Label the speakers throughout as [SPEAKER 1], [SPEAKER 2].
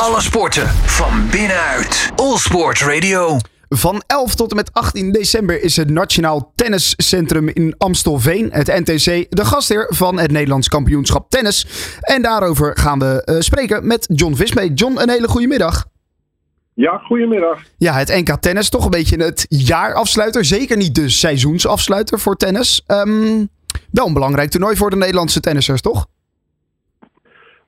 [SPEAKER 1] Alle sporten van binnenuit. All Sport Radio.
[SPEAKER 2] Van 11 tot en met 18 december is het Nationaal Tenniscentrum in Amstelveen, het NTC, de gastheer van het Nederlands kampioenschap tennis. En daarover gaan we uh, spreken met John Vismee. John, een hele goede middag.
[SPEAKER 3] Ja, goedemiddag.
[SPEAKER 2] Ja, het NK Tennis, toch een beetje het jaarafsluiter. Zeker niet de seizoensafsluiter voor tennis. Um, wel een belangrijk toernooi voor de Nederlandse tennissers, toch?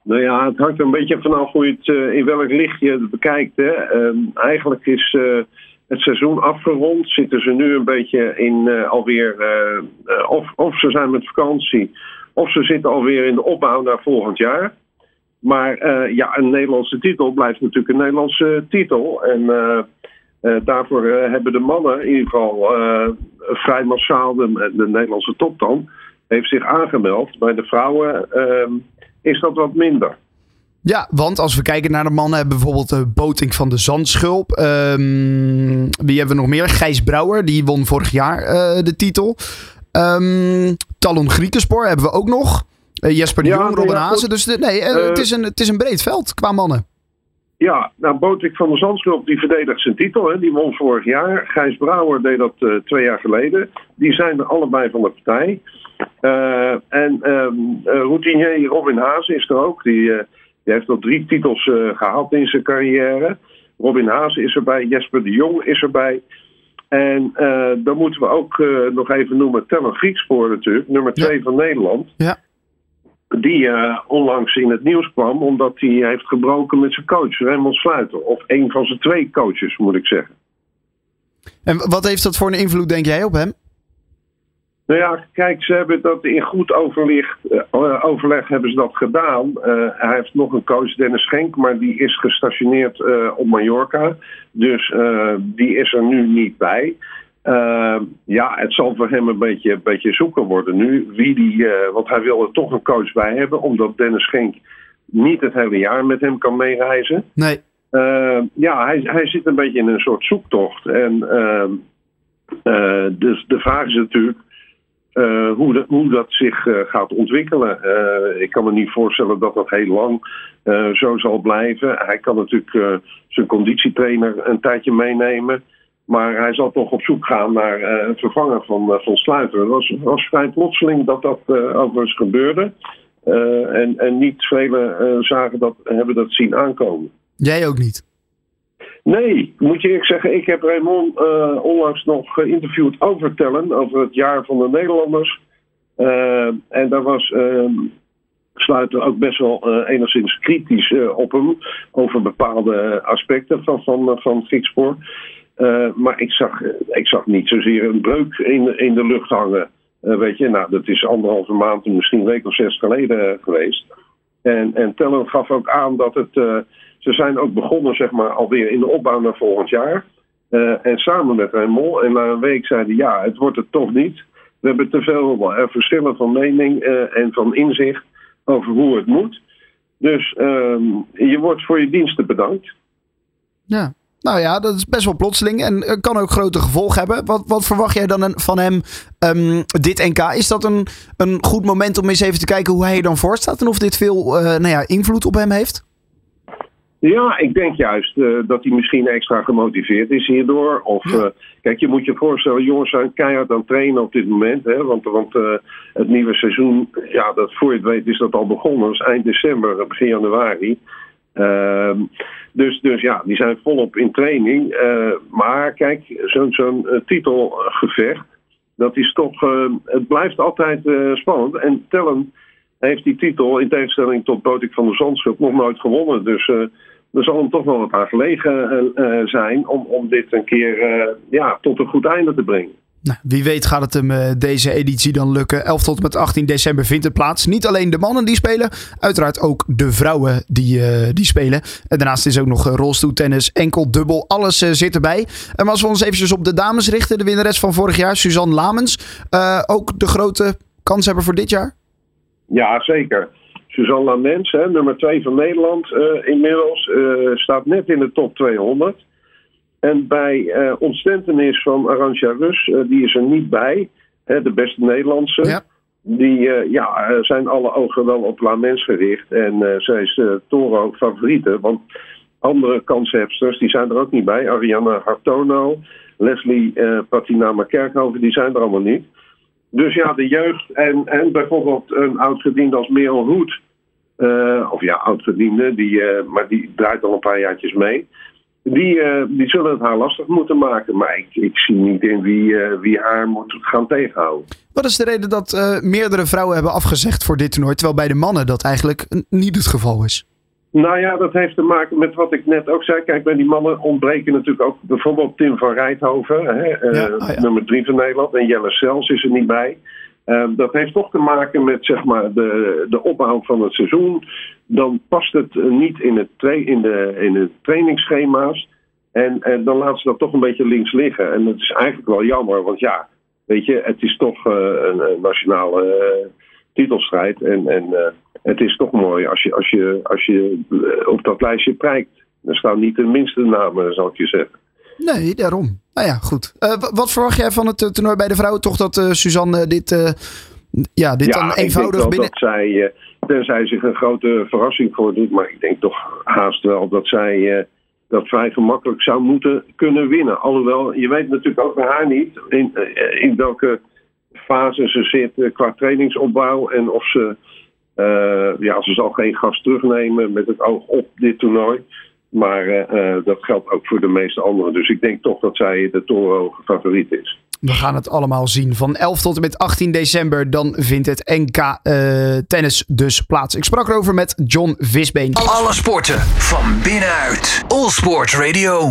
[SPEAKER 3] Nou ja, het hangt een beetje vanaf hoe je het uh, in welk licht je bekijkt. Hè. Um, eigenlijk is uh, het seizoen afgerond. Zitten ze nu een beetje in uh, alweer. of, of ze zijn met vakantie. Of ze zitten alweer in de opbouw naar volgend jaar. Maar ja, een Nederlandse titel blijft natuurlijk een Nederlandse titel. En daarvoor hebben de mannen in ieder geval vrij massaal, de, de Nederlandse top dan, heeft zich aangemeld. Bij de vrouwen ehm, is dat wat minder.
[SPEAKER 2] Ja, want als we kijken naar de mannen, bijvoorbeeld de Boting van de Zandschulp. Um, wie hebben we nog meer? Gijs Brouwer, die won vorig jaar uh, de titel. Um, Talon Griekenspoor hebben we ook nog. Uh, Jesper de ja, Jong, Robin ja, Hazen. Dus de, nee, uh, het, is een, het is een breed veld qua mannen.
[SPEAKER 3] Ja, nou, Botik van de Zandschulp die verdedigt zijn titel. Hè. Die won vorig jaar. Gijs Brouwer deed dat twee jaar geleden. Die zijn er allebei van de partij. Uh, en um, routinier Robin Haas is er ook. Die, die heeft al drie titels gehaald in zijn carrière. Robin Haas is erbij. Jesper de Jong is erbij. En dan moeten we ook nog even noemen Teller Griekspoor natuurlijk. Nummer twee ja. van Nederland.
[SPEAKER 2] Ja
[SPEAKER 3] die uh, onlangs in het nieuws kwam omdat hij heeft gebroken met zijn coach, Raymond Sluiter. Of een van zijn twee coaches, moet ik zeggen.
[SPEAKER 2] En wat heeft dat voor een invloed, denk jij, op hem?
[SPEAKER 3] Nou ja, kijk, ze hebben dat in goed overleg, uh, overleg hebben ze dat gedaan. Uh, hij heeft nog een coach, Dennis Schenk, maar die is gestationeerd op Mallorca. Dus die is er nu niet bij. Ja, het zal voor hem een beetje, een beetje zoeken worden nu. Wie die, want hij wil er toch een coach bij hebben, omdat Dennis Schenk niet het hele jaar met hem kan meereizen.
[SPEAKER 2] Nee.
[SPEAKER 3] Ja, hij, hij zit een beetje in een soort zoektocht. En dus de vraag is natuurlijk hoe, de, hoe dat zich gaat ontwikkelen. ik kan me niet voorstellen dat dat heel lang zo zal blijven. Hij kan natuurlijk zijn conditietrainer een tijdje meenemen. Maar hij zal toch op zoek gaan naar een vervanger van, van Sluiter. Het was, was vrij plotseling dat dat overigens gebeurde. en, en niet velen zagen dat, hebben dat zien aankomen.
[SPEAKER 2] Jij ook niet?
[SPEAKER 3] Nee, moet je eerlijk zeggen. Ik heb Raymond onlangs nog geïnterviewd over tellen. Over het jaar van de Nederlanders. en daar was ehm, Sluiter ook best wel enigszins kritisch op hem. Over bepaalde aspecten van, van, van. Uh, maar ik zag, ik zag niet zozeer een breuk in, in de lucht hangen. Uh, weet je, nou, dat is anderhalve maand, misschien een week of zes geleden geweest. En, en Teller gaf ook aan dat het. Ze zijn ook begonnen, zeg maar, alweer in de opbouw naar volgend jaar. en samen met Raymond. En na een week zeiden ja, het wordt het toch niet. We hebben te veel verschillen van mening en van inzicht over hoe het moet. Dus ehm, je wordt voor je diensten bedankt.
[SPEAKER 2] Ja, nou ja, dat is best wel plotseling en kan ook grote gevolgen hebben. Wat, wat verwacht jij dan van hem um, dit NK? Is dat een, een goed moment om eens even te kijken hoe hij er dan voor staat en of dit veel nou ja, invloed op hem heeft?
[SPEAKER 3] Ja, ik denk juist uh, dat hij misschien extra gemotiveerd is hierdoor. Of uh, kijk, je moet je voorstellen, jongens zijn keihard aan het trainen op dit moment. Hè, want want uh, het nieuwe seizoen, ja, dat voor je het weet is dat al begonnen. Dat is eind december, begin januari. Uh, dus, dus ja, die zijn volop in training. Maar kijk, zo'n zo'n titelgevecht, dat is toch, het blijft altijd spannend. En Tellen heeft die titel, in tegenstelling tot Botik van der Zandschulp, nog nooit gewonnen. Dus er zal hem toch wel wat aan gelegen zijn om, om dit een keer ja, tot een goed einde te brengen.
[SPEAKER 2] Nou, wie weet gaat het hem deze editie dan lukken. 11 tot met 18 december vindt het plaats. Niet alleen de mannen die spelen, uiteraard ook de vrouwen die, die spelen. En daarnaast is ook nog rolstoeltennis, enkel, dubbel, alles zit erbij. En als we ons eventjes op de dames richten, de winnares van vorig jaar, Suzanne Lamens. ook de grote kans hebben voor dit jaar?
[SPEAKER 3] Ja, zeker. Suzanne Lamens, hè, nummer 2 van Nederland inmiddels, staat net in de top 200. En bij uh, ontstentenis van Arantja Rus, die is er niet bij, hè, de beste Nederlandse.
[SPEAKER 2] Ja.
[SPEAKER 3] Die ja, zijn alle ogen wel op La Mens gericht. En zij is Toro favoriete. Want andere kanshebsters, die zijn er ook niet bij. Ariane Hartono, Leslie Patinama Kerkhoven, die zijn er allemaal niet. Dus ja, de jeugd en, en bijvoorbeeld een oud-gediende als Merel Hoed. Uh, of ja, oud-gediende, die, uh, maar die draait al een paar jaartjes mee. Die, uh, die zullen het haar lastig moeten maken. Maar ik, ik zie niet in wie, wie haar moet gaan tegenhouden.
[SPEAKER 2] Wat is de reden dat meerdere vrouwen hebben afgezegd voor dit toernooi, terwijl bij de mannen dat eigenlijk niet het geval is?
[SPEAKER 3] Nou ja, dat heeft te maken met wat ik net ook zei. Kijk, bij die mannen ontbreken natuurlijk ook bijvoorbeeld Tim van Rijthoven, hè, ja, oh ja. nummer drie van Nederland. En Jelle Sels is er niet bij. Uh, dat heeft toch te maken met zeg maar, de, de opbouw van het seizoen. Dan past het niet in, het in, de, in de trainingsschema's. En, en dan laten ze dat toch een beetje links liggen. En dat is eigenlijk wel jammer, want ja, weet je, het is toch uh, een, een, nationale titelstrijd. En, en het is toch mooi als je, als je, als je op dat lijstje prijkt. Er staan niet de minste namen, zal ik je zeggen.
[SPEAKER 2] Nee, daarom. Nou ja, goed. Uh, wat verwacht jij van het toernooi bij de vrouwen? Toch dat uh, Suzanne dit, uh, ja, dit
[SPEAKER 3] ja,
[SPEAKER 2] dan eenvoudig
[SPEAKER 3] ik denk
[SPEAKER 2] binnen...
[SPEAKER 3] dat zij, tenzij zich een grote verrassing voordoet, maar ik denk toch haast wel dat zij dat vrij gemakkelijk zou moeten kunnen winnen. Alhoewel, je weet natuurlijk ook bij haar niet in, in welke fase ze zit qua trainingsopbouw en of ze ja, ze zal geen gas terugnemen met het oog op dit toernooi. Maar uh, dat geldt ook voor de meeste anderen. Dus ik denk toch dat zij de torenhoge favoriet is.
[SPEAKER 2] We gaan het allemaal zien. Van 11 tot en met 18 december dan vindt het NK uh, tennis dus plaats. Ik sprak erover met John Visbeen.
[SPEAKER 1] Alle sporten van binnenuit. All Sport Radio.